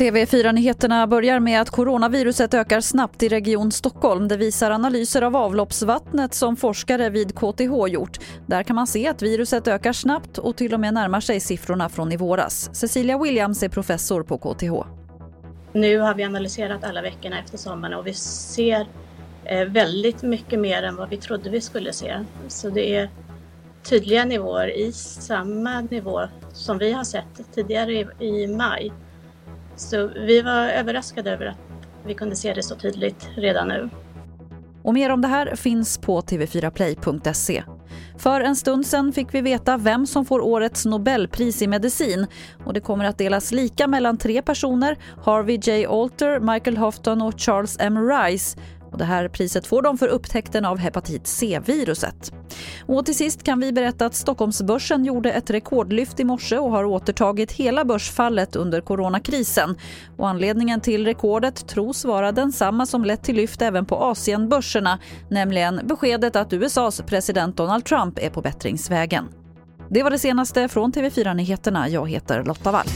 TV4-nyheterna börjar med att coronaviruset ökar snabbt i Region Stockholm. Det visar analyser av avloppsvattnet som forskare vid KTH gjort. Där kan man se att viruset ökar snabbt och till och med närmar sig siffrorna från i våras. Cecilia Williams är professor på KTH. Nu har vi analyserat alla veckorna efter sommaren och vi ser eh, väldigt mycket mer än vad vi trodde vi skulle se. Så det är tydliga nivåer i samma nivå som vi har sett tidigare i maj. Så vi var överraskade över att vi kunde se det så tydligt redan nu. Och mer om det här finns på tv4play.se. För en stund sen fick vi veta vem som får årets Nobelpris i medicin. Och det kommer att delas lika mellan tre personer, Harvey J. Alter, Michael Houghton och Charles M. Rice. Det här priset får de för upptäckten av hepatit C-viruset. Och till sist kan vi berätta att Stockholmsbörsen gjorde ett rekordlyft i morse och har återtagit hela börsfallet under coronakrisen. Och anledningen till rekordet tros vara densamma som lett till lyft även på Asienbörserna, nämligen beskedet att USAs president Donald Trump är på bättringsvägen. Det var det senaste från TV4 Nyheterna. Jag heter Lotta Wall.